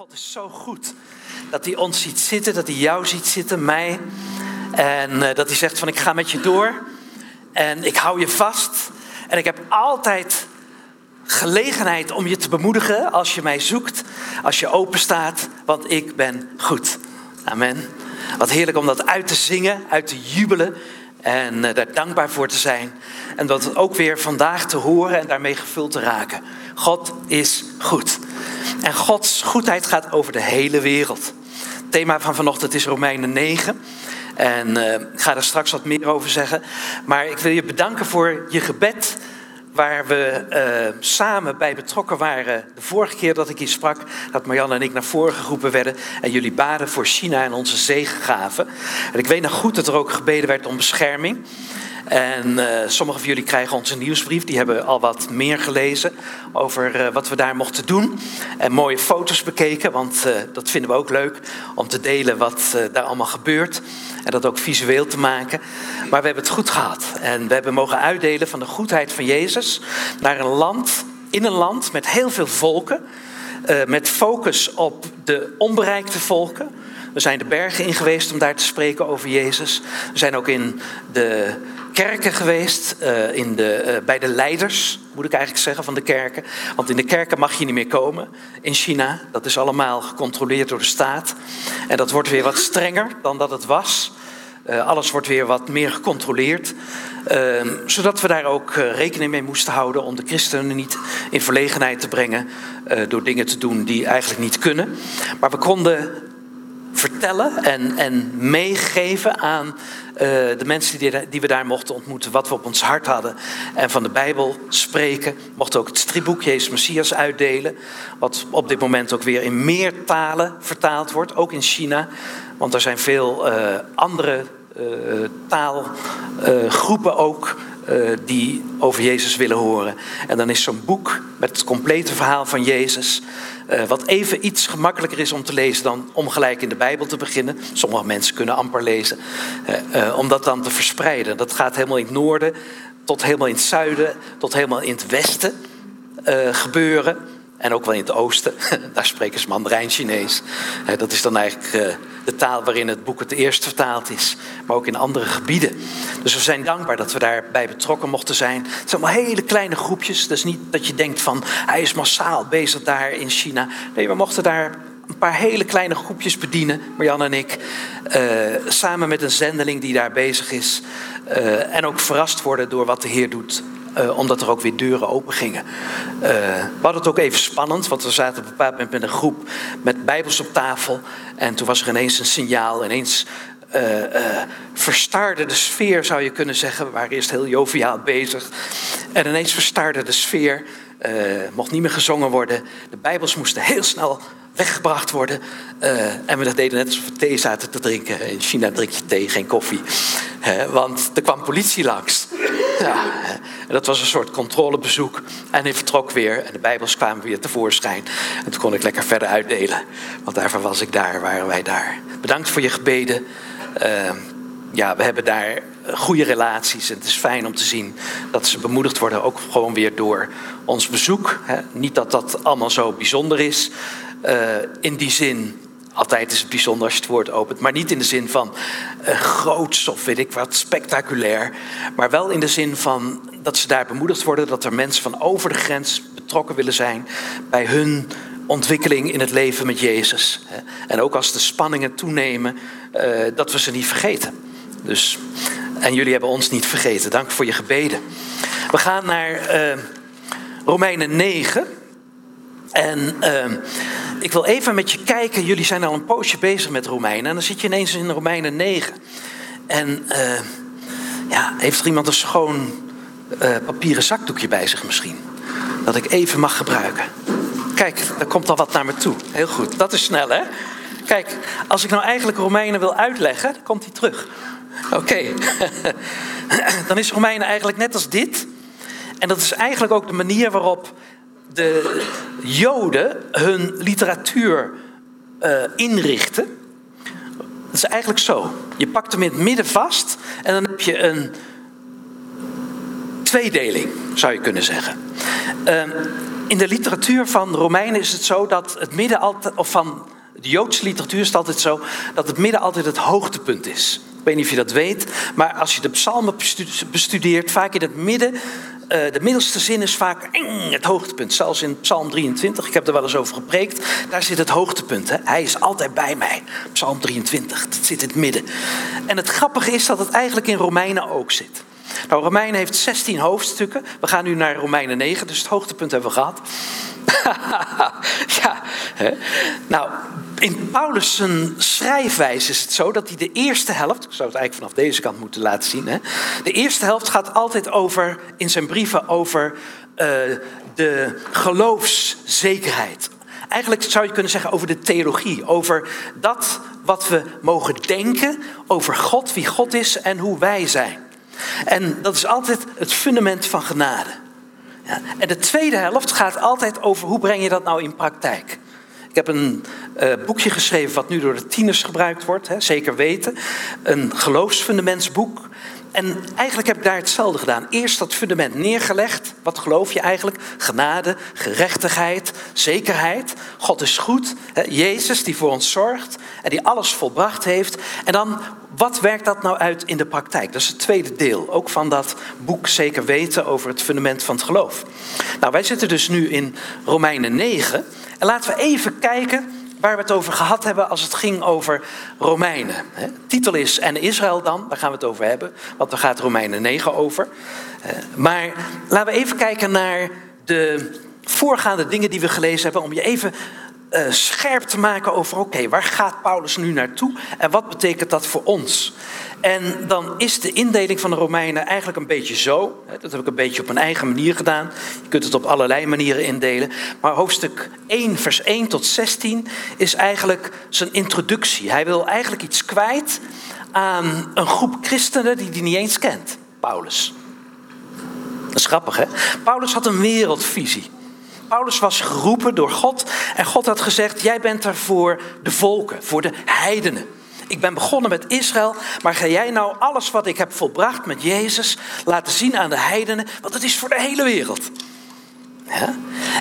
God is zo goed dat hij ons ziet zitten, dat hij jou ziet zitten, mij. En uh, dat hij zegt van ik ga met je door en ik hou je vast. En ik heb altijd gelegenheid om je te bemoedigen als je mij zoekt, als je open staat, want ik ben goed. Amen. Wat heerlijk om dat uit te zingen, uit te jubelen en uh, daar dankbaar voor te zijn. En dat ook weer vandaag te horen en daarmee gevuld te raken. God is goed. En Gods goedheid gaat over de hele wereld. Het thema van vanochtend is Romeinen 9. En uh, ik ga er straks wat meer over zeggen. Maar ik wil je bedanken voor je gebed. Waar we uh, samen bij betrokken waren. De vorige keer dat ik hier sprak. Dat Marianne en ik naar voren geroepen werden. En jullie baden voor China en onze zegengaven. En ik weet nog goed dat er ook gebeden werd om bescherming. En uh, sommigen van jullie krijgen onze nieuwsbrief. Die hebben al wat meer gelezen over uh, wat we daar mochten doen. En mooie foto's bekeken, want uh, dat vinden we ook leuk om te delen wat daar allemaal gebeurt. En dat ook visueel te maken. Maar we hebben het goed gehad. En we hebben mogen uitdelen van de goedheid van Jezus naar een land, in een land met heel veel volken. met focus op de onbereikte volken. We zijn de bergen in geweest om daar te spreken over Jezus. We zijn ook in de kerken geweest, uh, in de, uh, bij de leiders, moet ik eigenlijk zeggen, van de kerken. Want in de kerken mag je niet meer komen in China. Dat is allemaal gecontroleerd door de staat. En dat wordt weer wat strenger dan dat het was. Uh, alles wordt weer wat meer gecontroleerd. zodat we daar ook rekening mee moesten houden om de christenen niet in verlegenheid te brengen door dingen te doen die eigenlijk niet kunnen. Maar we konden vertellen en, en meegeven aan de mensen die, die, we daar mochten ontmoeten, wat we op ons hart hadden. En van de Bijbel spreken. Mochten ook het stripboek Jezus Messias uitdelen. Wat op dit moment ook weer in meer talen vertaald wordt, ook in China. Want er zijn veel uh, andere uh, taalgroepen ook uh, die over Jezus willen horen. En dan is zo'n boek met het complete verhaal van Jezus, uh, wat even iets gemakkelijker is om te lezen dan om gelijk in de Bijbel te beginnen. Sommige mensen kunnen amper lezen, uh, om dat dan te verspreiden. Dat gaat helemaal in het noorden, tot helemaal in het zuiden, tot helemaal in het westen gebeuren. En ook wel in het oosten, daar spreken ze Mandarijn-Chinees. Dat is dan eigenlijk de taal waarin het boek het eerst vertaald is, maar ook in andere gebieden. Dus we zijn dankbaar dat we daarbij betrokken mochten zijn. Het zijn allemaal hele kleine groepjes, dus niet dat je denkt van hij is massaal bezig daar in China. Nee, we mochten daar een paar hele kleine groepjes bedienen, Marjan en ik, uh, samen met een zendeling die daar bezig is. Uh, en ook verrast worden door wat de Heer doet uh, omdat er ook weer deuren open gingen. Uh, we hadden het ook even spannend, want we zaten op een bepaald moment met een groep met Bijbels op tafel. En toen was er ineens een signaal, ineens uh, verstaarde de sfeer, zou je kunnen zeggen. We waren eerst heel joviaal bezig. En ineens verstaarde de sfeer, mocht niet meer gezongen worden. De Bijbels moesten heel snel weggebracht worden. En we deden net alsof we thee zaten te drinken. In China drink je thee, geen koffie. Want er kwam politie langs. Ja, dat was een soort controlebezoek. En hij vertrok weer en de Bijbels kwamen weer tevoorschijn. En toen kon ik lekker verder uitdelen. Want daarvoor was ik daar, waren wij daar. Bedankt voor je gebeden. Uh, ja, we hebben daar goede relaties. En het is fijn om te zien dat ze bemoedigd worden, ook gewoon weer door ons bezoek. Niet dat dat allemaal zo bijzonder is. Uh, in die zin, altijd is het bijzonder als je het woord opent, maar niet in de zin van uh, groots of weet ik wat, spectaculair. Maar wel in de zin van dat ze daar bemoedigd worden, dat er mensen van over de grens betrokken willen zijn bij hun ontwikkeling in het leven met Jezus. En ook als de spanningen toenemen, uh, dat we ze niet vergeten. Dus, en jullie hebben ons niet vergeten. Dank voor je gebeden. We gaan naar uh, Romeinen 9. En uh, ik wil even met je kijken. Jullie zijn al een poosje bezig met Romeinen. En dan zit je ineens in Romeinen 9. En uh, ja, heeft er iemand een schoon uh, papieren zakdoekje bij zich misschien? Dat ik even mag gebruiken. Kijk, daar komt al wat naar me toe. Heel goed, dat is snel hè? Kijk, als ik nou eigenlijk Romeinen wil uitleggen, dan komt hij terug. Oké, dan is Romeinen eigenlijk net als dit. En dat is eigenlijk ook de manier waarop de Joden hun literatuur uh, inrichten. Dat is eigenlijk zo. Je pakt hem in het midden vast en dan heb je een tweedeling, zou je kunnen zeggen. Uh, in de literatuur van Romeinen is het zo dat het midden altijd, of van de Joodse literatuur is het altijd zo dat het midden altijd het hoogtepunt is. Ik weet niet of je dat weet, maar als je de psalmen bestudeert, vaak in het midden, de middelste zin is vaak het hoogtepunt. Zelfs in Psalm 23, ik heb er wel eens over gepreekt, daar zit het hoogtepunt. Hè? Hij is altijd bij mij. Psalm 23, dat zit in het midden. En het grappige is dat het eigenlijk in Romeinen ook zit. Nou, Romeinen heeft 16 hoofdstukken. We gaan nu naar Romeinen 9, dus het hoogtepunt hebben we gehad. ja, nou, in Paulus' schrijfwijze is het zo dat hij de eerste helft, ik zou het eigenlijk vanaf deze kant moeten laten zien, hè? de eerste helft gaat altijd over, in zijn brieven over uh, de geloofszekerheid. Eigenlijk zou je kunnen zeggen over de theologie, over dat wat we mogen denken over God, wie God is en hoe wij zijn. En dat is altijd het fundament van genade. Ja. En de tweede helft gaat altijd over hoe breng je dat nou in praktijk. Ik heb een uh, boekje geschreven wat nu door de tieners gebruikt wordt, hè, zeker weten. Een geloofsfundamentsboek. En eigenlijk heb ik daar hetzelfde gedaan. Eerst dat fundament neergelegd. Wat geloof je eigenlijk? Genade, gerechtigheid, zekerheid. God is goed. Jezus die voor ons zorgt en die alles volbracht heeft. En dan, wat werkt dat nou uit in de praktijk? Dat is het tweede deel, ook van dat boek Zeker Weten over het fundament van het geloof. Nou, wij zitten dus nu in Romeinen 9. En laten we even kijken waar we het over gehad hebben als het ging over Romeinen. Titel is En Israël dan, daar gaan we het over hebben, want daar gaat Romeinen 9 over. Maar laten we even kijken naar de voorgaande dingen die we gelezen hebben, om je even uh, scherp te maken over, oké, waar gaat Paulus nu naartoe en wat betekent dat voor ons? En dan is de indeling van de Romeinen eigenlijk een beetje zo. Dat heb ik een beetje op mijn eigen manier gedaan. Je kunt het op allerlei manieren indelen. Maar hoofdstuk 1, vers 1 tot 16 is eigenlijk zijn introductie. Hij wil eigenlijk iets kwijt aan een groep christenen die hij niet eens kent. Paulus. Dat is grappig, hè? Paulus had een wereldvisie. Paulus was geroepen door God en God had gezegd: Jij bent er voor de volken, voor de heidenen. Ik ben begonnen met Israël, maar ga jij nou alles wat ik heb volbracht met Jezus laten zien aan de heidenen? Want het is voor de hele wereld.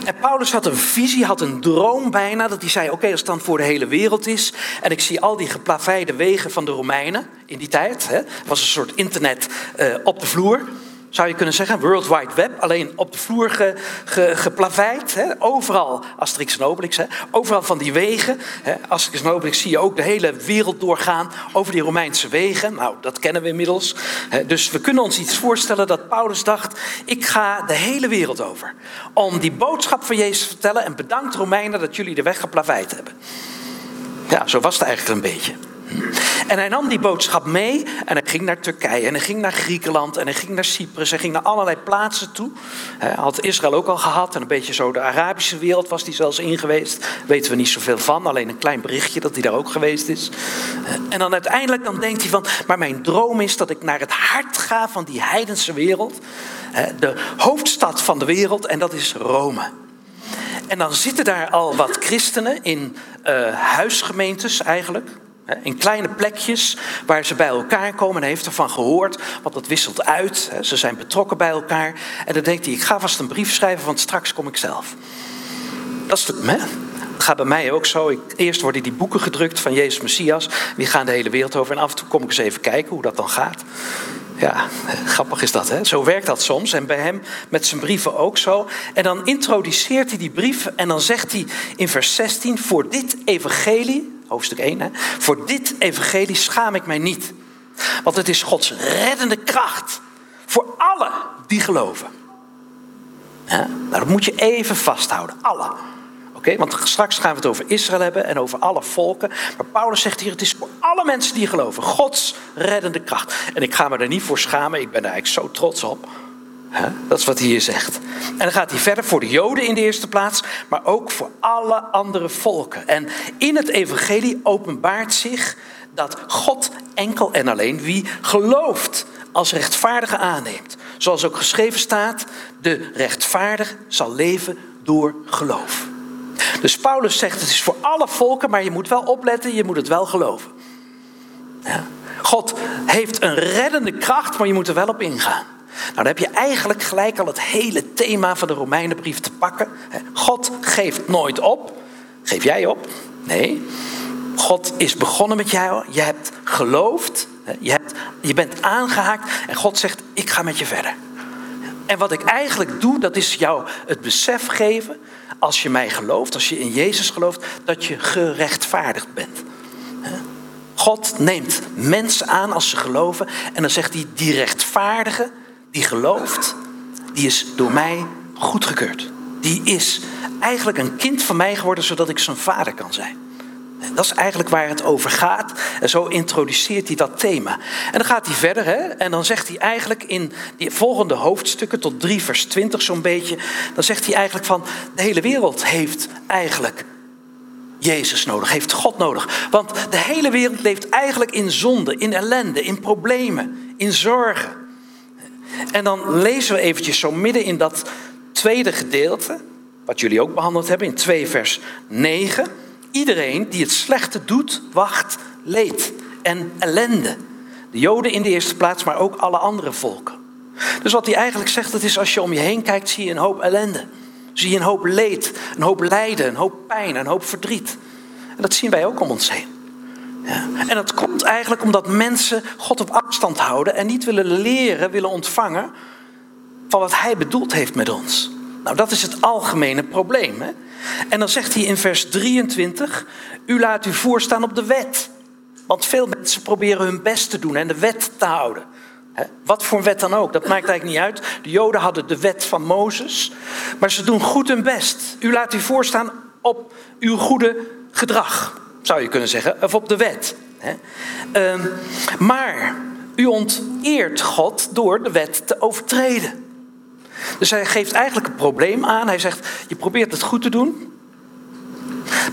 En Paulus had een visie, had een droom bijna, dat hij zei: Oké, als het dan voor de hele wereld is. En ik zie al die geplaveide wegen van de Romeinen in die tijd. Hè, was een soort internet uh, op de vloer zou je kunnen zeggen, World Wide Web, alleen op de vloer ge, ge, geplaveid. Hè? Overal Asterix en Obelix, overal van die wegen. Hè? Asterix en Obelix zie je ook de hele wereld doorgaan over die Romeinse wegen. Nou, dat kennen we inmiddels. Hè? Dus we kunnen ons iets voorstellen dat Paulus dacht, ik ga de hele wereld over. Om die boodschap van Jezus te vertellen en bedankt Romeinen dat jullie de weg geplaveid hebben. Ja, zo was het eigenlijk een beetje. En hij nam die boodschap mee en hij ging naar Turkije en hij ging naar Griekenland en hij ging naar Cyprus. Hij ging naar allerlei plaatsen toe. Hij had Israël ook al gehad en een beetje zo de Arabische wereld was hij zelfs in geweest. Weten we niet zoveel van, alleen een klein berichtje dat hij daar ook geweest is. En dan uiteindelijk dan denkt hij van, maar mijn droom is dat ik naar het hart ga van die heidense wereld. De hoofdstad van de wereld en dat is Rome. En dan zitten daar al wat christenen in uh, huisgemeentes eigenlijk. In kleine plekjes waar ze bij elkaar komen. En hij heeft ervan gehoord, want dat wisselt uit. Ze zijn betrokken bij elkaar. En dan denkt hij, ik ga vast een brief schrijven, want straks kom ik zelf. Dat is hè? Dat gaat bij mij ook zo. Eerst worden die boeken gedrukt van Jezus Messias. Die gaan de hele wereld over. En af en toe kom ik eens even kijken hoe dat dan gaat. Ja, grappig is dat, hè? Zo werkt dat soms. En bij hem met zijn brieven ook zo. En dan introduceert hij die brief en dan zegt hij in vers 16: Voor dit evangelie hoofdstuk 1. Hè? Voor dit evangelie schaam ik mij niet. Want het is Gods reddende kracht voor alle die geloven. Nou, dat moet je even vasthouden. Alle. Oké, want straks gaan we het over Israël hebben en over alle volken. Maar Paulus zegt hier: het is voor alle mensen die geloven. Gods reddende kracht. En ik ga me er niet voor schamen. Ik ben er eigenlijk zo trots op. Dat is wat hij hier zegt. En dan gaat hij verder voor de Joden in de eerste plaats, maar ook voor alle andere volken. En in het evangelie openbaart zich dat God enkel en alleen wie gelooft als rechtvaardige aanneemt. Zoals ook geschreven staat, de rechtvaardig zal leven door geloof. Dus Paulus zegt het is voor alle volken, maar je moet wel opletten, je moet het wel geloven. God heeft een reddende kracht, maar je moet er wel op ingaan. Nou, dan heb je eigenlijk gelijk al het hele thema van de Romeinenbrief te pakken. God geeft nooit op. Geef jij op? Nee. God is begonnen met jou. Je hebt geloofd. Je, hebt, je bent aangehaakt. En God zegt: Ik ga met je verder. En wat ik eigenlijk doe, dat is jou het besef geven. Als je mij gelooft, als je in Jezus gelooft, dat je gerechtvaardigd bent. God neemt mensen aan als ze geloven. En dan zegt hij: Die rechtvaardige, die gelooft, die is door mij goedgekeurd. Die is eigenlijk een kind van mij geworden, zodat ik zijn vader kan zijn. Dat is eigenlijk waar het over gaat. En zo introduceert hij dat thema. En dan gaat hij verder. Hè? En dan zegt hij eigenlijk in die volgende hoofdstukken, tot 3 vers 20 zo'n beetje. Dan zegt hij eigenlijk van de hele wereld heeft eigenlijk Jezus nodig, heeft God nodig. Want de hele wereld leeft eigenlijk in zonde, in ellende, in problemen, in zorgen. En dan lezen we eventjes zo midden in dat tweede gedeelte, wat jullie ook behandeld hebben, in 2 vers 9. Iedereen die het slechte doet, wacht leed en ellende. De Joden in de eerste plaats, maar ook alle andere volken. Dus wat hij eigenlijk zegt, dat is als je om je heen kijkt, zie je een hoop ellende. Zie je een hoop leed, een hoop lijden, een hoop pijn, een hoop verdriet. En dat zien wij ook om ons heen. En dat komt eigenlijk omdat mensen God op afstand houden en niet willen leren, willen ontvangen van wat Hij bedoeld heeft met ons. Nou, dat is het algemene probleem. Hè? En dan zegt hij in vers 23, u laat u voorstaan op de wet. Want veel mensen proberen hun best te doen en de wet te houden. Wat voor wet dan ook, dat maakt eigenlijk niet uit. De Joden hadden de wet van Mozes, maar ze doen goed hun best. U laat u voorstaan op uw goede gedrag, zou je kunnen zeggen, of op de wet. Ehm, maar u onteert God door de wet te overtreden. Dus hij geeft eigenlijk een probleem aan. Hij zegt, je probeert het goed te doen.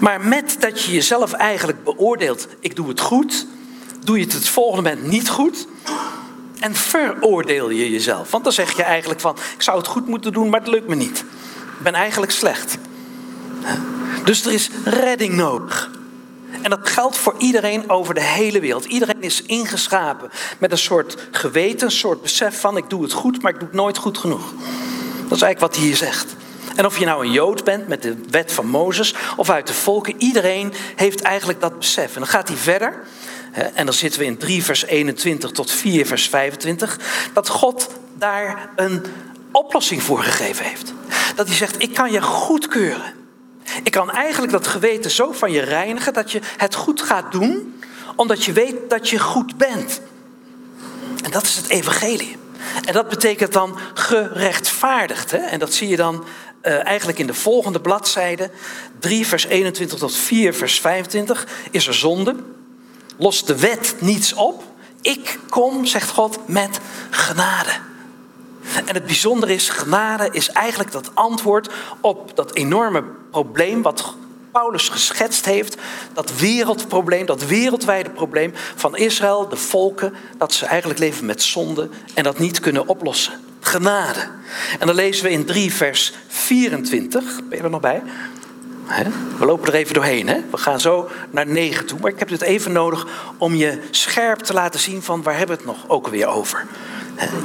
Maar met dat je jezelf eigenlijk beoordeelt, ik doe het goed, doe je het het volgende moment niet goed. En veroordeel je jezelf. Want dan zeg je eigenlijk van, ik zou het goed moeten doen, maar het lukt me niet. Ik ben eigenlijk slecht. Dus er is redding nodig. En dat geldt voor iedereen over de hele wereld. Iedereen is ingeschapen met een soort geweten, een soort besef van ik doe het goed, maar ik doe het nooit goed genoeg. Dat is eigenlijk wat hij hier zegt. En of je nou een Jood bent met de wet van Mozes of uit de volken, iedereen heeft eigenlijk dat besef. En dan gaat hij verder. En dan zitten we in 3 vers 21 tot 4 vers 25. Dat God daar een oplossing voor gegeven heeft. Dat hij zegt, ik kan je goedkeuren. Ik kan eigenlijk dat geweten zo van je reinigen dat je het goed gaat doen, omdat je weet dat je goed bent. En dat is het evangelie. En dat betekent dan gerechtvaardigd. Hè? En dat zie je dan uh, eigenlijk in de volgende bladzijde. 3 vers 21 tot 4 vers 25. Is er zonde? Lost de wet niets op? Ik kom, zegt God, met genade. En het bijzondere is, genade is eigenlijk dat antwoord op dat enorme probleem wat Paulus geschetst heeft. Dat wereldprobleem, dat wereldwijde probleem van Israël, de volken, dat ze eigenlijk leven met zonde en dat niet kunnen oplossen. Genade. En dan lezen we in 3 vers 24, ben je er nog bij? We lopen er even doorheen. Hè? We gaan zo naar 9 toe. Maar ik heb dit even nodig om je scherp te laten zien van waar hebben we het nog ook weer over.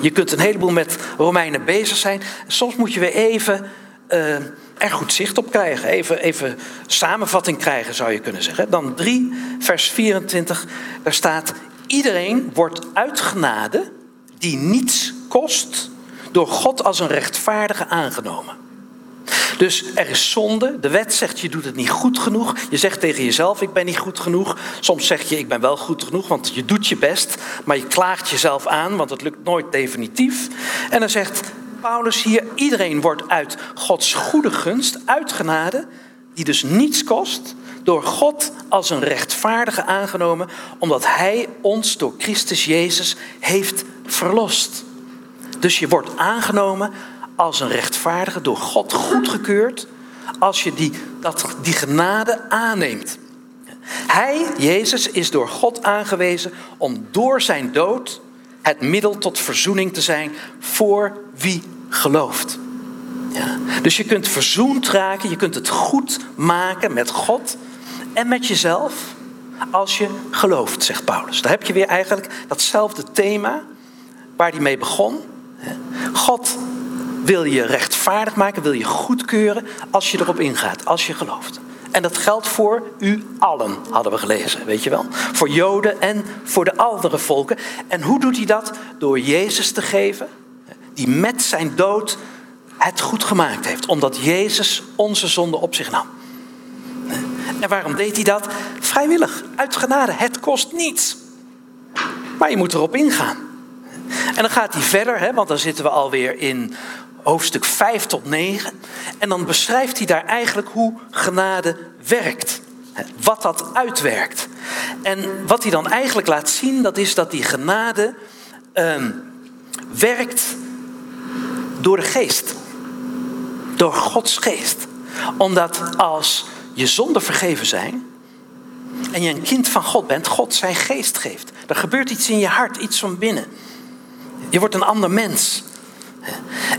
Je kunt een heleboel met Romeinen bezig zijn. Soms moet je weer even uh, er goed zicht op krijgen. Even, even samenvatting krijgen, zou je kunnen zeggen. Dan 3, vers 24, daar staat... Iedereen wordt uitgenade die niets kost... door God als een rechtvaardige aangenomen. Dus er is zonde. De wet zegt je doet het niet goed genoeg. Je zegt tegen jezelf ik ben niet goed genoeg. Soms zeg je ik ben wel goed genoeg, want je doet je best. Maar je klaagt jezelf aan, want het lukt nooit definitief. En dan zegt Paulus hier, iedereen wordt uit Gods goede gunst, uitgenade, die dus niets kost, door God als een rechtvaardige aangenomen, omdat Hij ons door Christus Jezus heeft verlost. Dus je wordt aangenomen als een rechtvaardige, door God goedgekeurd, als je die, dat, die genade aanneemt. Hij, Jezus, is door God aangewezen om door zijn dood het middel tot verzoening te zijn voor wie gelooft. Ja. Dus je kunt verzoend raken, je kunt het goed maken met God en met jezelf als je gelooft, zegt Paulus. Daar heb je weer eigenlijk datzelfde thema waar hij mee begon. God wil je rechtvaardig maken, wil je goedkeuren als je erop ingaat, als je gelooft. En dat geldt voor u allen, hadden we gelezen, weet je wel. Voor Joden en voor de andere volken. En hoe doet hij dat? Door Jezus te geven, die met zijn dood het goed gemaakt heeft. Omdat Jezus onze zonde op zich nam. En waarom deed hij dat? Vrijwillig, uit genade. Het kost niets. Maar je moet erop ingaan. En dan gaat hij verder, hè, want dan zitten we alweer in hoofdstuk 5 tot 9. En dan beschrijft hij daar eigenlijk hoe genade werkt. Wat dat uitwerkt. En wat hij dan eigenlijk laat zien, dat is dat die genade ehm, werkt door de geest. Door Gods geest. Omdat als je zonden vergeven zijn en je een kind van God bent, God zijn geest geeft. Er gebeurt iets in je hart, iets van binnen. Je wordt een ander mens.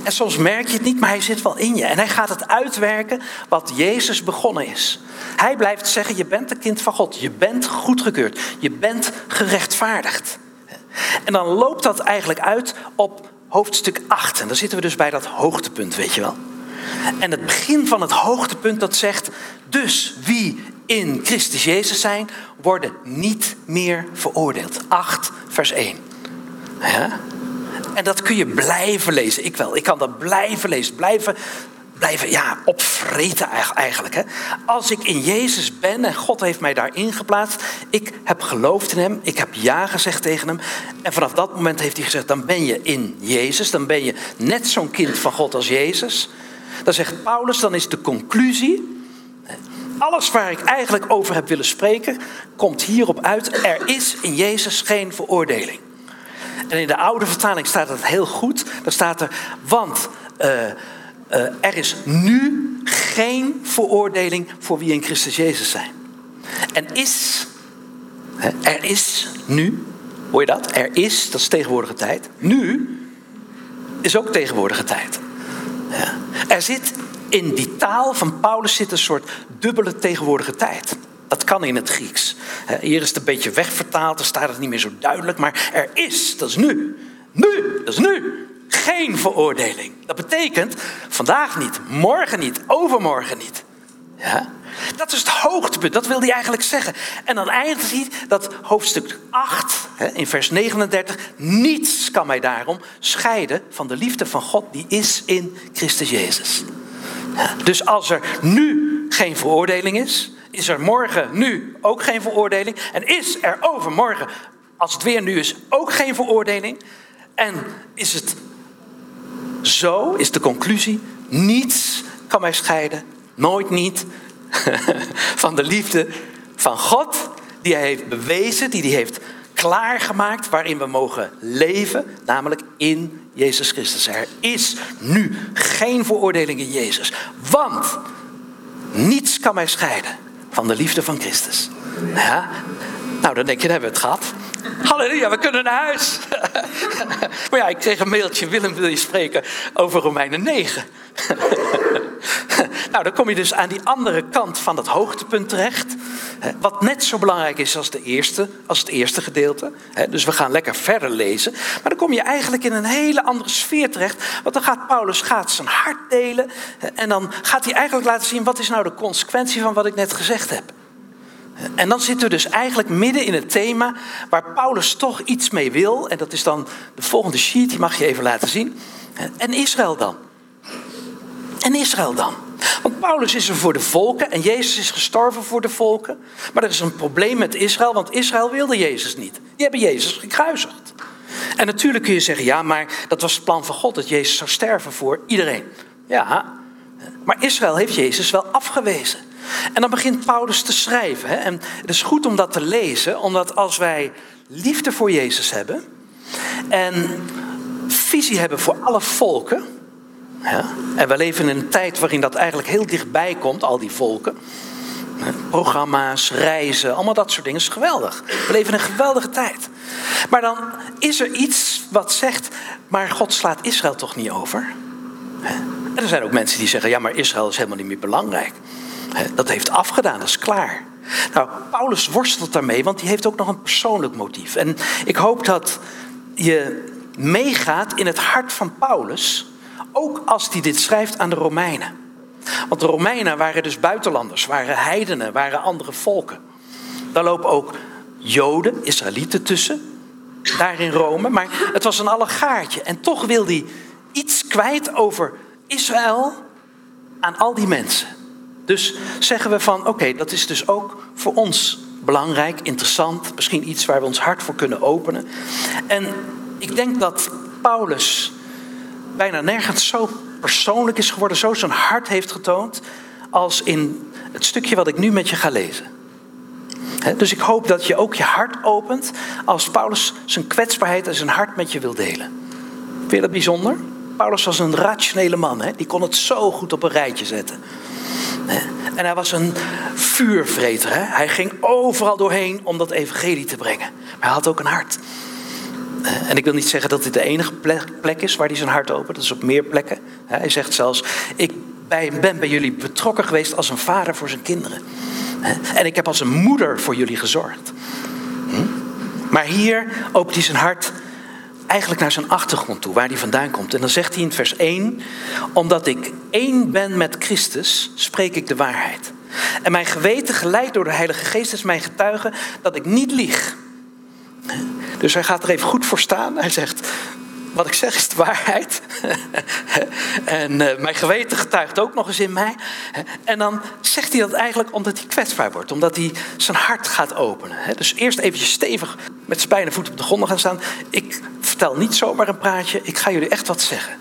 En soms merk je het niet, maar hij zit wel in je. En hij gaat het uitwerken wat Jezus begonnen is. Hij blijft zeggen, je bent een kind van God. Je bent goedgekeurd. Je bent gerechtvaardigd. En dan loopt dat eigenlijk uit op hoofdstuk 8. En dan zitten we dus bij dat hoogtepunt, weet je wel. En het begin van het hoogtepunt dat zegt, dus wie in Christus Jezus zijn, worden niet meer veroordeeld. 8 vers 1. Ja? En dat kun je blijven lezen. Ik wel. Ik kan dat blijven lezen. Blijven, blijven ja, opvreten eigenlijk. Hè. Als ik in Jezus ben en God heeft mij daarin geplaatst. Ik heb geloofd in hem. Ik heb ja gezegd tegen hem. En vanaf dat moment heeft hij gezegd, dan ben je in Jezus. Dan ben je net zo'n kind van God als Jezus. Dan zegt Paulus, dan is de conclusie alles waar ik eigenlijk over heb willen spreken, komt hierop uit. Er is in Jezus geen veroordeling. En in de oude vertaling staat het heel goed. Daar staat er, want uh, uh, er is nu geen veroordeling voor wie in Christus Jezus zijn. En is, er is nu, hoor je dat? Er is, dat is tegenwoordige tijd. Nu is ook tegenwoordige tijd. Ja. Er zit in die taal van Paulus zit een soort dubbele tegenwoordige tijd. Dat kan in het Grieks. Hier is het een beetje wegvertaald, dan staat het niet meer zo duidelijk. Maar er is, dat is nu. Nu, dat is nu. Geen veroordeling. Dat betekent vandaag niet, morgen niet, overmorgen niet. Ja? Dat is het hoogtepunt, dat wil hij eigenlijk zeggen. En dan eindigt hij dat hoofdstuk 8, in vers 39. Niets kan mij daarom scheiden van de liefde van God die is in Christus Jezus. Dus als er nu geen veroordeling is, is er morgen, nu ook geen veroordeling. En is er overmorgen, als het weer nu is, ook geen veroordeling. En is het zo, is de conclusie, niets kan mij scheiden, nooit niet, van de liefde van God, die hij heeft bewezen, die hij heeft klaargemaakt, waarin we mogen leven, namelijk in Jezus Christus. Er is nu geen veroordeling in Jezus, want niets kan mij scheiden van de liefde van Christus. Ja? Nou, dan denk je, dan hebben we het gehad. Halleluja, we kunnen naar huis. maar ja, ik kreeg een mailtje, Willem wil je spreken over Romeinen 9. nou, dan kom je dus aan die andere kant van het hoogtepunt terecht. Wat net zo belangrijk is als, de eerste, als het eerste gedeelte. Dus we gaan lekker verder lezen. Maar dan kom je eigenlijk in een hele andere sfeer terecht. Want dan gaat Paulus gaat zijn hart delen. En dan gaat hij eigenlijk laten zien wat is nou de consequentie van wat ik net gezegd heb. En dan zitten we dus eigenlijk midden in het thema waar Paulus toch iets mee wil. En dat is dan de volgende sheet, die mag je even laten zien. En Israël dan? En Israël dan? Want Paulus is er voor de volken en Jezus is gestorven voor de volken. Maar er is een probleem met Israël, want Israël wilde Jezus niet. Die hebben Jezus gekruisigd. En natuurlijk kun je zeggen, ja, maar dat was het plan van God, dat Jezus zou sterven voor iedereen. Ja, maar Israël heeft Jezus wel afgewezen. En dan begint Paulus te schrijven. Hè? En het is goed om dat te lezen, omdat als wij liefde voor Jezus hebben en visie hebben voor alle volken, en we leven in een tijd waarin dat eigenlijk heel dichtbij komt, al die volken. Programma's, reizen, allemaal dat soort dingen. is geweldig. We leven in een geweldige tijd. Maar dan is er iets wat zegt, maar God slaat Israël toch niet over? En er zijn ook mensen die zeggen, ja, maar Israël is helemaal niet meer belangrijk. Dat heeft afgedaan, dat is klaar. Nou, Paulus worstelt daarmee, want hij heeft ook nog een persoonlijk motief. En ik hoop dat je meegaat in het hart van Paulus, ook als hij dit schrijft aan de Romeinen. Want de Romeinen waren dus buitenlanders, waren heidenen, waren andere volken. Daar lopen ook Joden, Israëlieten tussen, daar in Rome. Maar het was een allegaartje. En toch wil hij iets kwijt over Israël aan al die mensen. Dus zeggen we van, oké, dat is dus ook voor ons belangrijk, interessant, misschien iets waar we ons hart voor kunnen openen. En ik denk dat Paulus bijna nergens zo persoonlijk is geworden, zo zijn hart heeft getoond, als in het stukje wat ik nu met je ga lezen. dus ik hoop dat je ook je hart opent als Paulus zijn kwetsbaarheid en zijn hart met je wil delen. Vind je dat bijzonder? Paulus was een rationele man, die kon het zo goed op een rijtje zetten. En hij was een vuurvreter. Hij ging overal doorheen om dat evangelie te brengen. Maar hij had ook een hart. En ik wil niet zeggen dat dit de enige plek is waar hij zijn hart opent. Dat is op meer plekken. Hij zegt zelfs, ik ben bij jullie betrokken geweest als een vader voor zijn kinderen. En ik heb als een moeder voor jullie gezorgd. Hm? Maar hier opent hij zijn hart eigenlijk naar zijn achtergrond toe, waar hij vandaan komt. En dan zegt hij in vers 1, omdat ik één ben met Christus, spreek ik de waarheid. En mijn geweten, geleid door de Heilige Geest, is mijn getuige dat ik niet lieg. Dus hij gaat er even goed voor staan. Hij zegt, wat ik zeg is de waarheid. en uh, mijn geweten getuigt ook nog eens in mij. En dan zegt hij dat eigenlijk omdat hij kwetsbaar wordt. Omdat hij zijn hart gaat openen. Dus eerst eventjes stevig met bijna voeten op de grond gaan staan. Ik vertel niet zomaar een praatje. Ik ga jullie echt wat zeggen.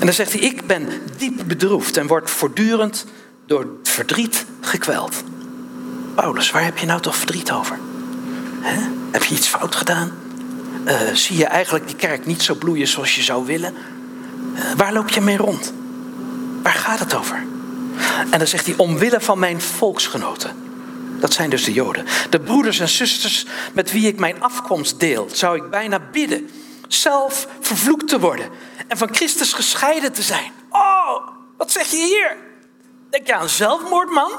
En dan zegt hij, ik ben diep bedroefd en word voortdurend door verdriet gekweld. Paulus, waar heb je nou toch verdriet over? Heb je iets fout gedaan? Uh, zie je eigenlijk die kerk niet zo bloeien zoals je zou willen? Uh, waar loop je mee rond? Waar gaat het over? En dan zegt hij, omwille van mijn volksgenoten. Dat zijn dus de Joden. De broeders en zusters met wie ik mijn afkomst deel, zou ik bijna bidden zelf vervloekt te worden en van Christus gescheiden te zijn. Oh, wat zeg je hier? Denk je aan zelfmoord, man?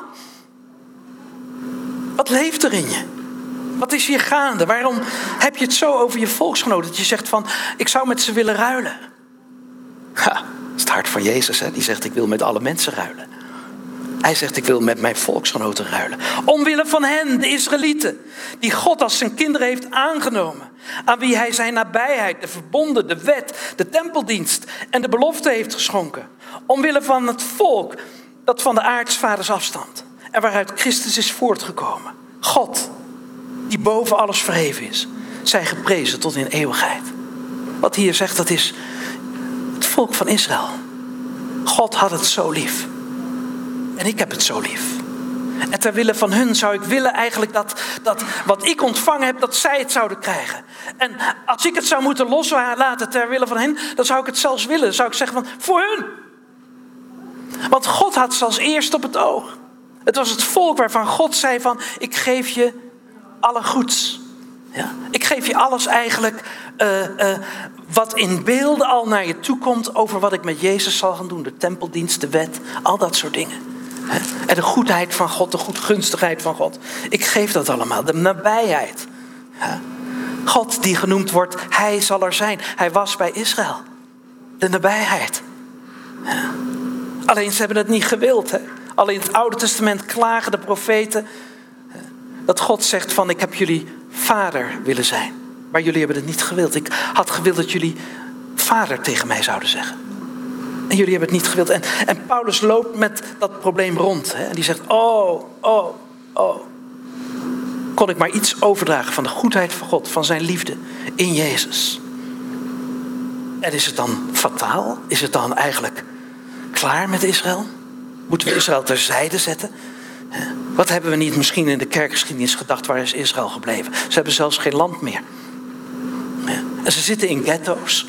Wat leeft er in je? Wat is hier gaande? Waarom heb je het zo over je volksgenoten dat je zegt van, ik zou met ze willen ruilen? Ha, dat is het hart van Jezus, hè? die zegt, ik wil met alle mensen ruilen. Hij zegt, ik wil met mijn volksgenoten ruilen. Omwille van hen, de Israëlieten, die God als zijn kinderen heeft aangenomen. Aan wie hij zijn nabijheid, de verbonden, de wet, de tempeldienst en de belofte heeft geschonken. Omwille van het volk dat van de aartsvaders afstamt. En waaruit Christus is voortgekomen. God, die boven alles verheven is. Zij geprezen tot in eeuwigheid. Wat hier zegt, dat is het volk van Israël. God had het zo lief. En ik heb het zo lief. En ter wille van hun zou ik willen eigenlijk dat, dat wat ik ontvangen heb, dat zij het zouden krijgen. En als ik het zou moeten loslaten ter wille van hen, dan zou ik het zelfs willen. Zou ik zeggen van, voor hun. Want God had ze als eerst op het oog. Het was het volk waarvan God zei van, ik geef je alle goeds. Ja? Ik geef je alles eigenlijk uh, uh, wat in beelden al naar je toe komt over wat ik met Jezus zal gaan doen. De tempeldienst, de wet, al dat soort dingen. En de goedheid van God, de goedgunstigheid van God. Ik geef dat allemaal, de nabijheid. God die genoemd wordt, hij zal er zijn. Hij was bij Israël. De nabijheid. Alleen ze hebben het niet gewild. Hè? Alleen in het Oude Testament klagen de profeten dat God zegt van ik heb jullie vader willen zijn. Maar jullie hebben het niet gewild. Ik had gewild dat jullie vader tegen mij zouden zeggen. En jullie hebben het niet gewild. En, en Paulus loopt met dat probleem rond. Hè? En die zegt, oh, oh, oh. Kon ik maar iets overdragen van de goedheid van God, van zijn liefde in Jezus. En is het dan fataal? Is het dan eigenlijk klaar met Israël? Moeten we Israël terzijde zetten? Wat hebben we niet misschien in de kerkgeschiedenis gedacht, waar is Israël gebleven? Ze hebben zelfs geen land meer. En ze zitten in ghetto's.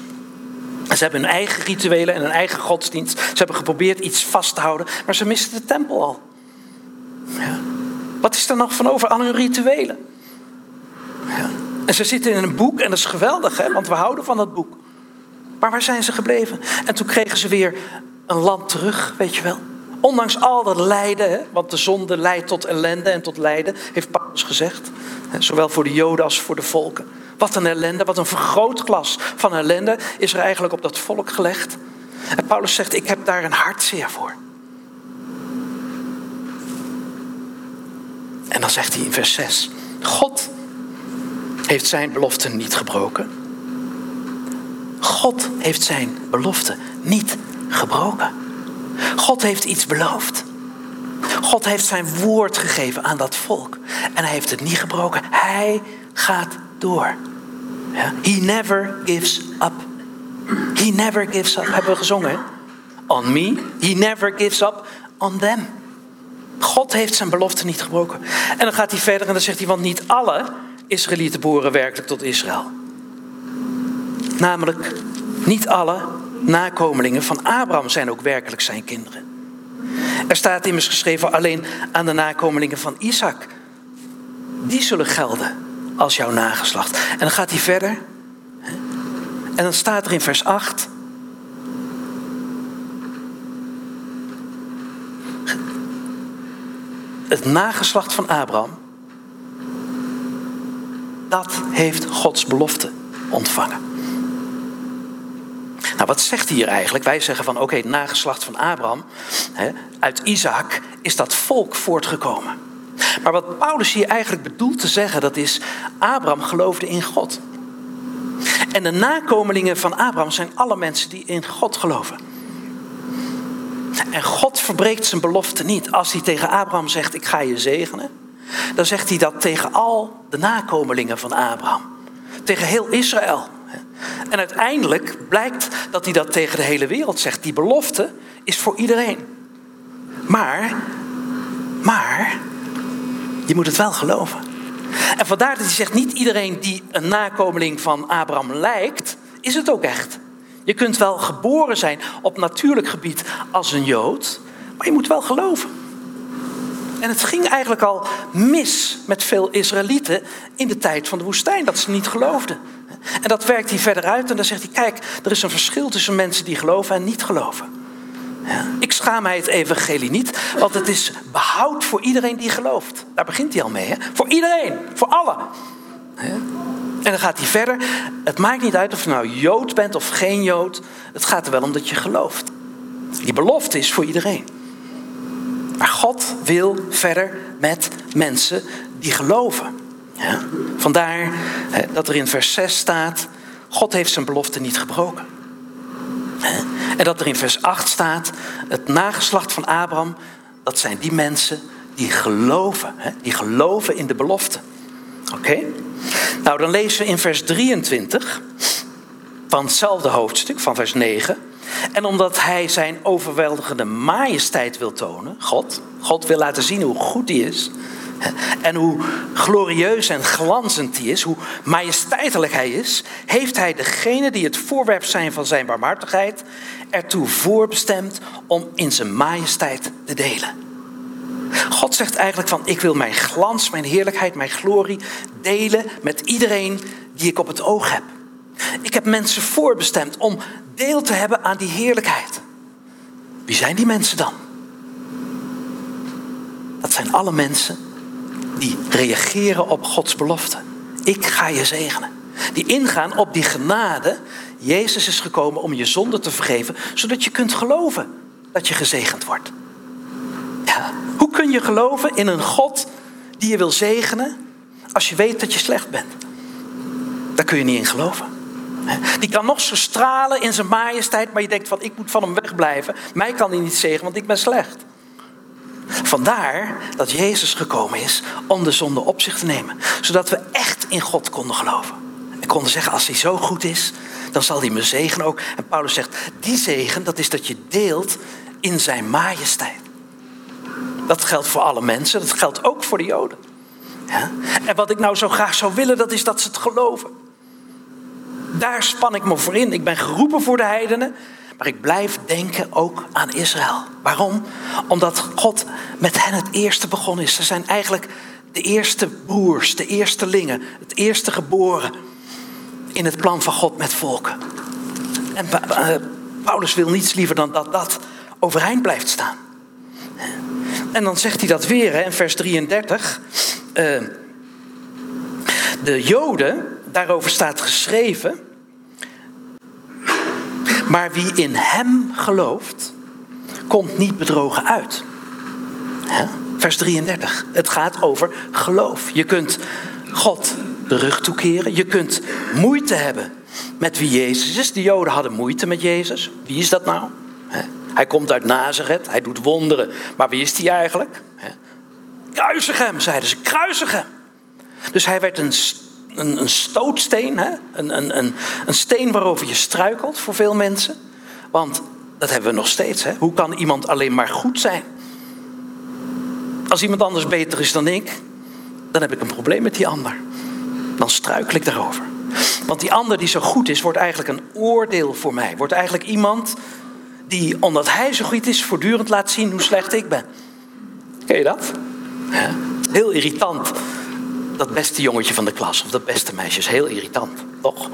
Ze hebben hun eigen rituelen en hun eigen godsdienst. Ze hebben geprobeerd iets vast te houden, maar ze misten de tempel al. Ja. Wat is er nog van over aan hun rituelen? Ja. En ze zitten in een boek en dat is geweldig, hè? want we houden van dat boek. Maar waar zijn ze gebleven? En toen kregen ze weer een land terug, weet je wel. Ondanks al dat lijden, want de zonde leidt tot ellende en tot lijden, heeft Paulus gezegd. Zowel voor de Joden als voor de volken. Wat een ellende, wat een vergrootglas van ellende is er eigenlijk op dat volk gelegd. En Paulus zegt, ik heb daar een hartzeer voor. En dan zegt hij in vers 6, God heeft zijn belofte niet gebroken. God heeft zijn belofte niet gebroken. God heeft iets beloofd. God heeft zijn woord gegeven aan dat volk. En hij heeft het niet gebroken. Hij gaat door. He never gives up. He never gives up. Hebben we gezongen? On me. He never gives up on them. God heeft zijn belofte niet gebroken. En dan gaat hij verder en dan zegt hij, want niet alle Israëlieten behoren werkelijk tot Israël. Namelijk, niet alle nakomelingen van Abraham zijn ook werkelijk zijn kinderen. Er staat immers geschreven alleen aan de nakomelingen van Isaac. Die zullen gelden als jouw nageslacht. En dan gaat hij verder. En dan staat er in vers 8. Het nageslacht van Abraham. Dat heeft Gods belofte ontvangen. Nou, wat zegt hij hier eigenlijk? Wij zeggen van oké, het nageslacht van Abraham, hè, uit Isaac is dat volk voortgekomen. Maar wat Paulus hier eigenlijk bedoelt te zeggen, dat is Abraham geloofde in God. En de nakomelingen van Abraham zijn alle mensen die in God geloven. En God verbreekt zijn belofte niet. Als hij tegen Abraham zegt, ik ga je zegenen, dan zegt hij dat tegen al de nakomelingen van Abraham. Tegen heel Israël. En uiteindelijk blijkt dat hij dat tegen de hele wereld zegt. Die belofte is voor iedereen. Maar, maar, je moet het wel geloven. En vandaar dat hij zegt, niet iedereen die een nakomeling van Abraham lijkt, is het ook echt. Je kunt wel geboren zijn op natuurlijk gebied als een Jood, maar je moet wel geloven. En het ging eigenlijk al mis met veel Israëlieten in de tijd van de woestijn, dat ze niet geloofden. En dat werkt hij verder uit en dan zegt hij, kijk, er is een verschil tussen mensen die geloven en niet geloven. Ja. Ik schaam mij het evangelie niet, want het is behoud voor iedereen die gelooft. Daar begint hij al mee. Hè? Voor iedereen, voor allen. En dan gaat hij verder. Het maakt niet uit of je nou Jood bent of geen Jood. Het gaat er wel om dat je gelooft. Die belofte is voor iedereen. Maar God wil verder met mensen die geloven. Vandaar dat er in vers 6 staat: God heeft zijn belofte niet gebroken. En dat er in vers 8 staat: het nageslacht van Abraham, dat zijn die mensen die geloven, die geloven in de belofte. Oké? Nou, dan lezen we in vers 23 van hetzelfde hoofdstuk, van vers 9. En omdat hij zijn overweldigende majesteit wil tonen, God, God wil laten zien hoe goed hij is. En hoe glorieus en glanzend hij is, hoe majesteitelijk hij is, heeft hij degene die het voorwerp zijn van zijn barmhartigheid ertoe voorbestemd om in zijn majesteit te delen. God zegt eigenlijk van ik wil mijn glans, mijn heerlijkheid, mijn glorie delen met iedereen die ik op het oog heb. Ik heb mensen voorbestemd om deel te hebben aan die heerlijkheid. Wie zijn die mensen dan? Dat zijn alle mensen die reageren op Gods belofte. Ik ga je zegenen. Die ingaan op die genade. Jezus is gekomen om je zonde te vergeven, zodat je kunt geloven dat je gezegend wordt. Ja. Hoe kun je geloven in een God die je wil zegenen als je weet dat je slecht bent? Daar kun je niet in geloven. Die kan nog zo stralen in zijn majesteit, maar je denkt van ik moet van hem wegblijven. Mij kan hij niet zegenen, want ik ben slecht. Vandaar dat Jezus gekomen is om de zonde op zich te nemen. Zodat we echt in God konden geloven. En konden zeggen, als hij zo goed is, dan zal hij me zegenen ook. En Paulus zegt, die zegen, dat is dat je deelt in zijn majesteit. Dat geldt voor alle mensen, dat geldt ook voor de Joden. En wat ik nou zo graag zou willen, dat is dat ze het geloven. Daar span ik me voor in. Ik ben geroepen voor de heidenen. Maar ik blijf denken ook aan Israël. Waarom? Omdat God met hen het eerste begonnen is. Ze zijn eigenlijk de eerste broers, de eerste lingen, het eerste geboren in het plan van God met volken. En Paulus wil niets liever dan dat dat overeind blijft staan. En dan zegt hij dat weer in vers 33. Uh, eh, de Joden daarover staat geschreven. Maar wie in hem gelooft, komt niet bedrogen uit. Vers 33. Het gaat over geloof. Je kunt God de rug toekeren. Je kunt moeite hebben met wie Jezus is. De Joden hadden moeite met Jezus. Wie is dat nou? Hij komt uit Nazareth, hij doet wonderen. Maar wie is hij eigenlijk? Kruisig hem, zeiden ze, kruisig hem. Dus hij werd een, een, een stootsteen, hè? Een, een, een, een steen waarover je struikelt voor veel mensen. Want dat hebben we nog steeds. Hè? Hoe kan iemand alleen maar goed zijn? Als iemand anders beter is dan ik, dan heb ik een probleem met die ander. Dan struikel ik daarover. Want die ander die zo goed is, wordt eigenlijk een oordeel voor mij. Wordt eigenlijk iemand die, omdat hij zo goed is, voortdurend laat zien hoe slecht ik ben. Ken je dat? Heel irritant. Dat beste jongetje van de klas of dat beste meisje is heel irritant, toch?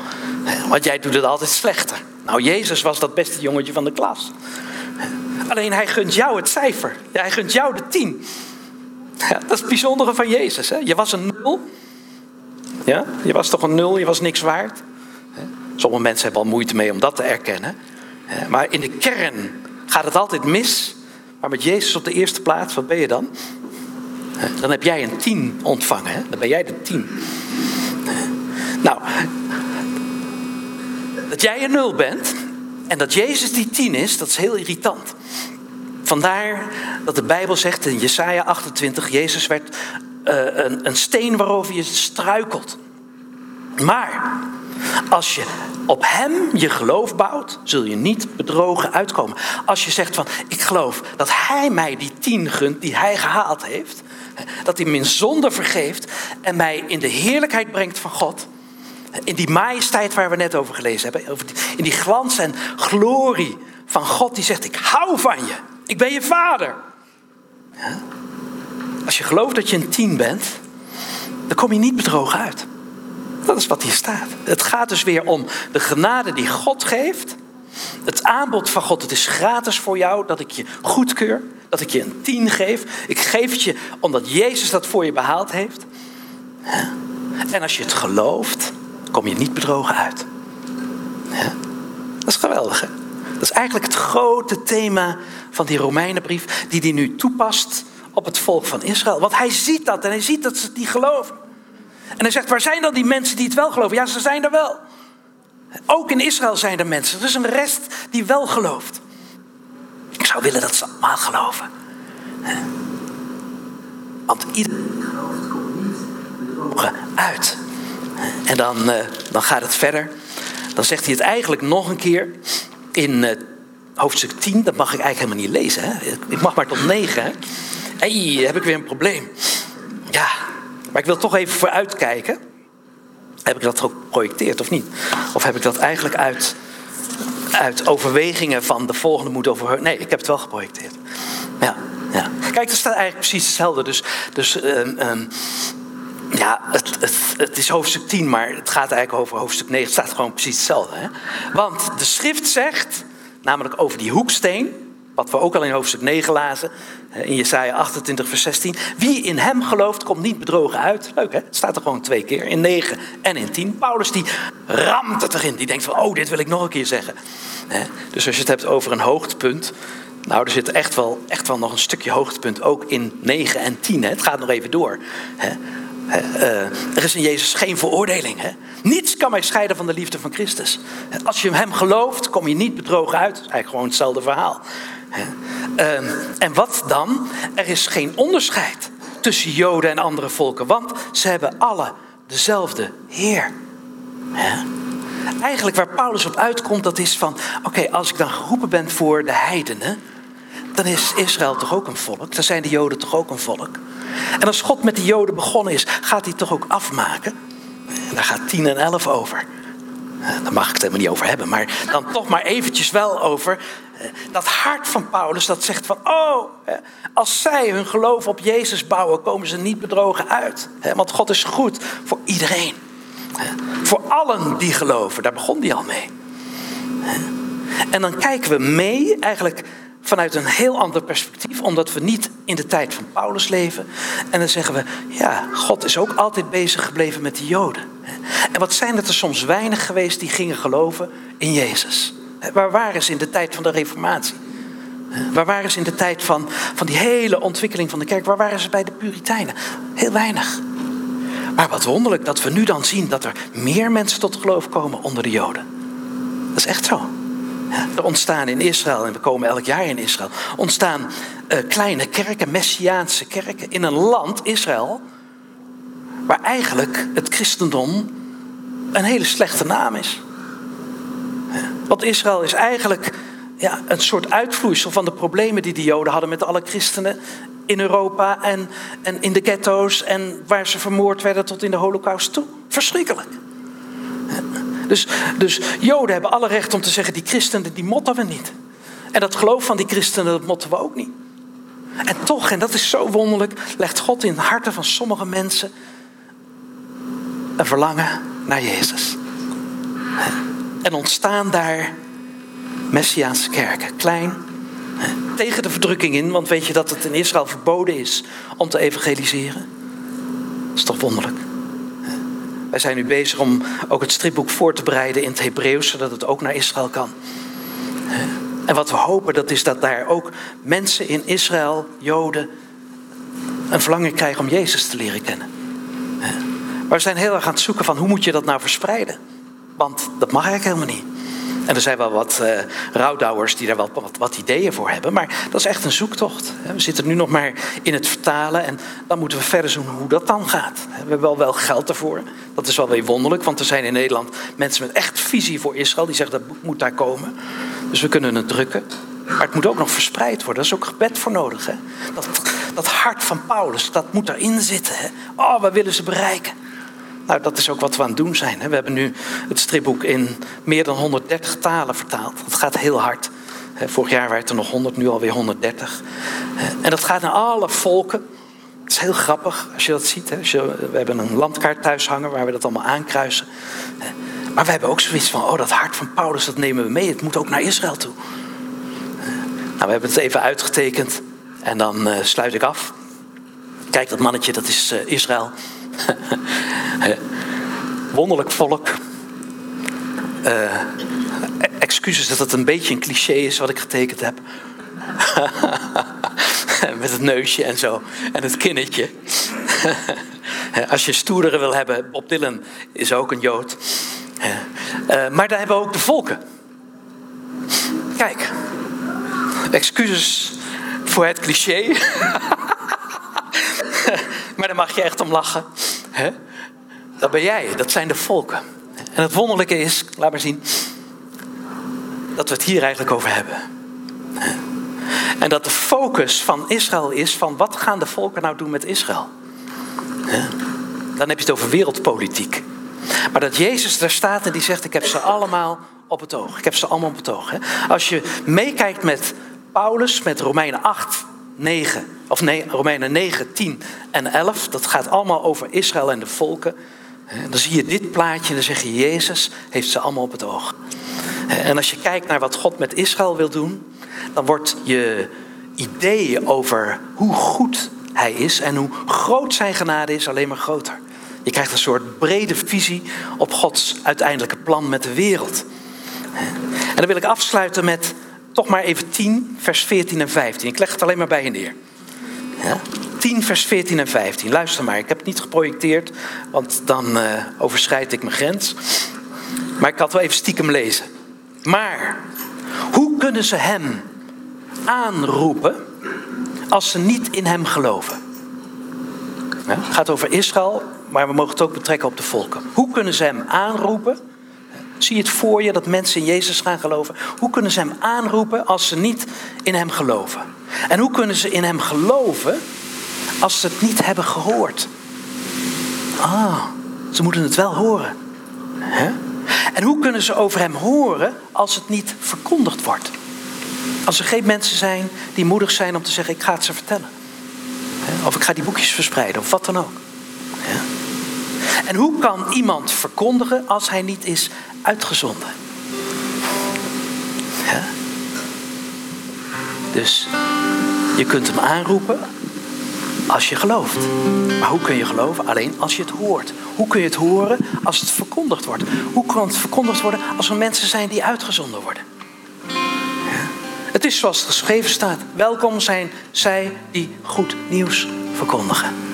Want jij doet het altijd slechter. Nou, Jezus was dat beste jongetje van de klas. Alleen hij gunt jou het cijfer. Hij gunt jou de tien. Ja, dat is het bijzondere van Jezus. Hè? Je was een nul. Ja? Je was toch een nul, je was niks waard. Sommige mensen hebben al moeite mee om dat te erkennen. Maar in de kern gaat het altijd mis. Maar met Jezus op de eerste plaats, wat ben je dan? Dan heb jij een tien ontvangen. Hè? Dan ben jij de tien. Nou, dat jij een nul bent en dat Jezus die tien is, dat is heel irritant. Vandaar dat de Bijbel zegt in Jesaja 28, Jezus werd uh, een, een steen waarover je struikelt. Maar als je op Hem je geloof bouwt, zul je niet bedrogen uitkomen. Als je zegt van, ik geloof dat Hij mij die tien gunt die Hij gehaald heeft. Dat Hij mijn zonde vergeeft en mij in de heerlijkheid brengt van God. In die majesteit waar we net over gelezen hebben. In die glans en glorie van God die zegt, ik hou van je. Ik ben je vader. Als je gelooft dat je een tien bent, dan kom je niet bedrogen uit. Dat is wat hier staat. Het gaat dus weer om de genade die God geeft. Het aanbod van God, het is gratis voor jou dat ik je goedkeur, dat ik je een tien geef. Ik geef het je omdat Jezus dat voor je behaald heeft. En als je het gelooft, kom je niet bedrogen uit. Dat is geweldig? Dat is eigenlijk het grote thema van die Romeinenbrief, die hij nu toepast op het volk van Israël. Want hij ziet dat en hij ziet dat ze het niet geloven. En hij zegt, waar zijn dan die mensen die het wel geloven? Ja, ze zijn er wel. Ook in Israël zijn er mensen. Er is een rest die wel gelooft. Zou willen dat ze allemaal geloven. Want niet uit. En dan, eh, dan gaat het verder. Dan zegt hij het eigenlijk nog een keer in uh, hoofdstuk 10. Dat mag ik eigenlijk helemaal niet lezen. Hè? Ik mag maar tot 9. Hé, hey, heb ik weer een probleem. Ja, maar ik wil toch even vooruitkijken. Heb ik dat geprojecteerd of niet? Of heb ik dat eigenlijk uit, uit overwegingen van de volgende moet over. Nee, ik heb het wel geprojecteerd. Ja, ja. Kijk, er staat eigenlijk precies hetzelfde. Dus, dus um, um, ja, het, het, het, is hoofdstuk 10, maar het gaat eigenlijk over hoofdstuk 9. Het staat gewoon precies hetzelfde. Hè? Want de schrift zegt, namelijk over die hoeksteen, wat we ook al in hoofdstuk 9 lazen, in Jesaja 28, vers 16. Wie in hem gelooft, komt niet bedrogen uit. Leuk hè? Het staat er gewoon twee keer, in 9 en in 10. Paulus die ramt het erin. Die denkt van, oh, dit wil ik nog een keer zeggen. Dus als je het hebt over een hoogtepunt, nou, er zit echt wel, echt wel nog een stukje hoogtepunt ook in 9 en 10. Hè? Het gaat nog even door. Uh, er is in Jezus geen veroordeling. Hè? Niets kan mij scheiden van de liefde van Christus. Als je hem gelooft, kom je niet bedrogen uit. Eigenlijk gewoon hetzelfde verhaal. Ehm, en wat dan? Er is geen onderscheid tussen Joden en andere volken, want ze hebben alle dezelfde Heer. Eigenlijk waar Paulus op uitkomt, dat is van: oké, als ik dan geroepen ben voor de heidenen, dan is Israël toch ook een volk? Dan zijn de Joden toch ook een volk? En als God met de Joden begonnen is, gaat hij toch ook afmaken? En daar gaat 10 en 11 over. Daar mag ik het helemaal niet over hebben, maar dan toch maar eventjes wel over dat hart van Paulus dat zegt van, oh, als zij hun geloof op Jezus bouwen, komen ze niet bedrogen uit. Want God is goed voor iedereen. Voor allen die geloven, daar begon hij al mee. En dan kijken we mee, eigenlijk vanuit een heel ander perspectief, omdat we niet in de tijd van Paulus leven. En dan zeggen we, ja, God is ook altijd bezig gebleven met de Joden. En wat zijn het er soms weinig geweest die gingen geloven in Jezus? Waar waren ze in de tijd van de Reformatie? Waar waren ze in de tijd van, van die hele ontwikkeling van de kerk? Waar waren ze bij de Puritijnen? Heel weinig. Maar wat wonderlijk dat we nu dan zien dat er meer mensen tot geloof komen onder de Joden. Dat is echt zo. Er ontstaan in Israël, en we komen elk jaar in Israël, ontstaan uh, kleine kerken, messiaanse kerken in een land, Israël, waar eigenlijk het christendom een hele slechte naam is. Want Israël is eigenlijk ja, een soort uitvloeisel van de problemen die de Joden hadden met alle christenen in Europa en, en in de ghetto's en waar ze vermoord werden tot in de holocaust toe. Verschrikkelijk. Dus, dus Joden hebben alle recht om te zeggen, die christenen die motten we niet. En dat geloof van die christenen, dat motten we ook niet. En toch, en dat is zo wonderlijk, legt God in de harten van sommige mensen een verlangen naar Jezus. En ontstaan daar Messiaanse kerken, klein, tegen de verdrukking in, want weet je dat het in Israël verboden is om te evangeliseren? Dat is toch wonderlijk? Wij zijn nu bezig om ook het stripboek voor te bereiden in het Hebreeuws, zodat het ook naar Israël kan. En wat we hopen, dat is dat daar ook mensen in Israël, Joden, een verlangen krijgen om Jezus te leren kennen. Maar we zijn heel erg aan het zoeken van hoe moet je dat nou verspreiden? Want dat mag eigenlijk helemaal niet. En er zijn wel wat uh, rouwdouwers die daar wel wat, wat, ideeën voor hebben. Maar dat is echt een zoektocht. We zitten nu nog maar in het vertalen. En dan moeten we verder zoeken hoe dat dan gaat. We hebben wel wel geld ervoor. Dat is wel weer wonderlijk. Want er zijn in Nederland mensen met echt visie voor Israël. Die zeggen dat moet daar komen. Dus we kunnen het drukken. Maar het moet ook nog verspreid worden. Daar is ook gebed voor nodig. Hè? Dat, dat hart van Paulus, dat moet erin zitten. Hè? Oh, we willen ze bereiken. Nou, dat is ook wat we aan het doen zijn. We hebben nu het stripboek in meer dan 130 talen vertaald. Dat gaat heel hard. Vorig jaar waren het er nog 100, nu alweer 130. En dat gaat naar alle volken. Het is heel grappig als je dat ziet. we hebben een landkaart thuis hangen waar we dat allemaal aankruisen. Maar we hebben ook zoiets van, oh dat hart van Paulus, dat nemen we mee. Het moet ook naar Israël toe. Nou, we hebben het even uitgetekend. En dan uh, sluit ik af. Kijk, dat mannetje, dat is uh, Israël. Wonderlijk volk. Uh, excuses dat het een beetje een cliché is wat ik getekend heb. Met het neusje en zo. En het kinnetje. Als je stoerdere wil hebben, Bob Dylan is ook een Jood. Uh, maar daar hebben we ook de volken. Kijk. Excuses voor het cliché. maar daar mag je echt om lachen. Dat ben jij, dat zijn de volken. En het wonderlijke is, laat maar zien, dat we het hier eigenlijk over hebben. En dat de focus van Israël is van wat gaan de volken nou doen met Israël? Dan heb je het over wereldpolitiek. Maar dat Jezus daar staat en die zegt, ik heb ze allemaal op het oog. Ik heb ze allemaal op het oog. Als je meekijkt met Paulus, met Romeinen 8, 9, of nee, Romeinen 9, 10 en 11. Dat gaat allemaal over Israël en de volken. Dan zie je dit plaatje en dan zeg je, Jezus heeft ze allemaal op het oog. En als je kijkt naar wat God met Israël wil doen, dan wordt je idee over hoe goed hij is en hoe groot zijn genade is alleen maar groter. Je krijgt een soort brede visie op Gods uiteindelijke plan met de wereld. En dan wil ik afsluiten met toch maar even 10, vers 14 en 15. Ik leg het alleen maar bij je neer. Ja? 10, vers 14 en 15. Luister maar, ik heb het niet geprojecteerd, want dan uh, overschrijd ik mijn grens. Maar ik had wel even stiekem lezen. Maar hoe kunnen ze hem aanroepen als ze niet in hem geloven? Ja, het gaat over Israël, maar we mogen het ook betrekken op de volken. Hoe kunnen ze hem aanroepen Zie je het voor je dat mensen in Jezus gaan geloven? Hoe kunnen ze hem aanroepen als ze niet in hem geloven? En hoe kunnen ze in hem geloven als ze het niet hebben gehoord? Ah, ze moeten het wel horen. En hoe kunnen ze over hem horen als het niet verkondigd wordt? Als er geen mensen zijn die moedig zijn om te zeggen: Ik ga het ze vertellen. Of ik ga die boekjes verspreiden, of wat dan ook. En hoe kan iemand verkondigen als hij niet is uitgezonden? Ja. Dus je kunt hem aanroepen, als je gelooft. Maar hoe kun je geloven? Alleen als je het hoort. Hoe kun je het horen als het verkondigd wordt? Hoe kan het verkondigd worden als er mensen zijn die uitgezonden worden? Het is zoals het geschreven staat. Welkom zijn zij die goed nieuws verkondigen.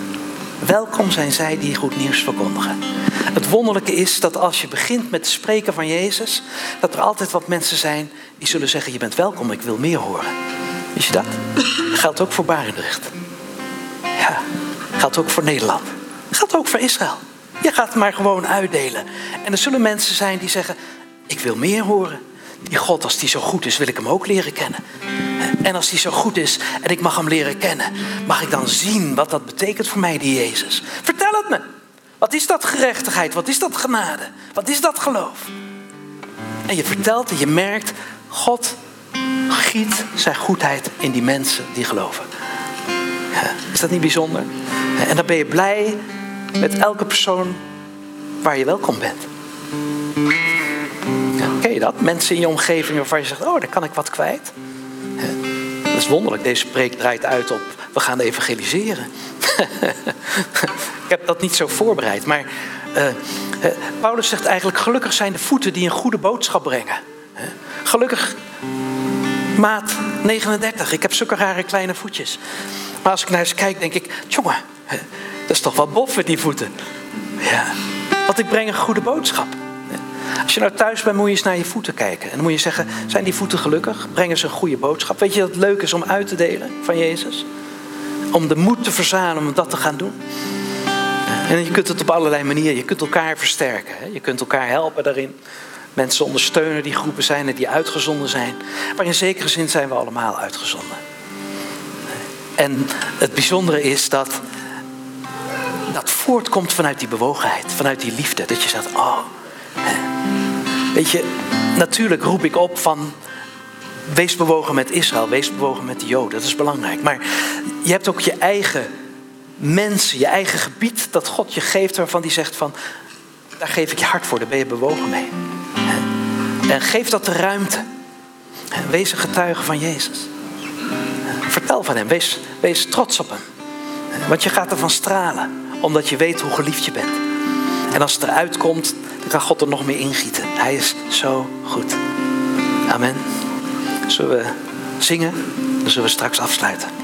Welkom zijn zij die goed nieuws verkondigen. Het wonderlijke is dat als je begint met het spreken van Jezus, dat er altijd wat mensen zijn die zullen zeggen: Je bent welkom, ik wil meer horen. Wist je dat? Dat geldt ook voor Barendrecht. Ja, geldt ook voor Nederland. Geldt ook voor Israël. Je gaat het maar gewoon uitdelen. En er zullen mensen zijn die zeggen: Ik wil meer horen. Die God, als die zo goed is, wil ik hem ook leren kennen. En als die zo goed is en ik mag hem leren kennen, mag ik dan zien wat dat betekent voor mij, die Jezus. Vertel het me. Wat is dat gerechtigheid? Wat is dat genade? Wat is dat geloof? En je vertelt en je merkt, God giet zijn goedheid in die mensen die geloven. Is dat niet bijzonder? En dan ben je blij met elke persoon waar je welkom bent. Dat? Mensen in je omgeving waarvan je zegt, oh, daar kan ik wat kwijt. Dat is wonderlijk. Deze preek draait uit op, we gaan evangeliseren. ik heb dat niet zo voorbereid. Maar uh, Paulus zegt eigenlijk, gelukkig zijn de voeten die een goede boodschap brengen. Gelukkig maat 39. Ik heb zulke rare kleine voetjes. Maar als ik naar ze kijk, denk ik, jongen, dat is toch wel bof met die voeten. Ja, want ik breng een goede boodschap. Als je nou thuis bent, moet je eens naar je voeten kijken. En dan moet je zeggen, zijn die voeten gelukkig? Brengen ze een goede boodschap? Weet je dat het leuk is om uit te delen van Jezus? Om de moed te verzamelen om dat te gaan doen. En je kunt het op allerlei manieren. Je kunt elkaar versterken. Je kunt elkaar helpen daarin. Mensen ondersteunen die groepen zijn en die uitgezonden zijn. Maar in zekere zin zijn we allemaal uitgezonden. En het bijzondere is dat dat voortkomt vanuit die bewogenheid, vanuit die liefde. Dat je zegt, oh, weet je, natuurlijk roep ik op van wees bewogen met Israël, wees bewogen met de Joden. Dat is belangrijk. Maar je hebt ook je eigen mensen, je eigen gebied dat God je geeft, waarvan die zegt van, daar geef ik je hart voor, daar ben je bewogen mee. En geef dat de ruimte. Wees een getuige van Jezus. Vertel van hem, wees, wees trots op hem. Want je gaat ervan stralen, omdat je weet hoe geliefd je bent. En als het eruit komt, dan kan God er nog meer ingieten. Hij is zo goed. Amen. Zullen we zingen? Dan zullen we straks afsluiten.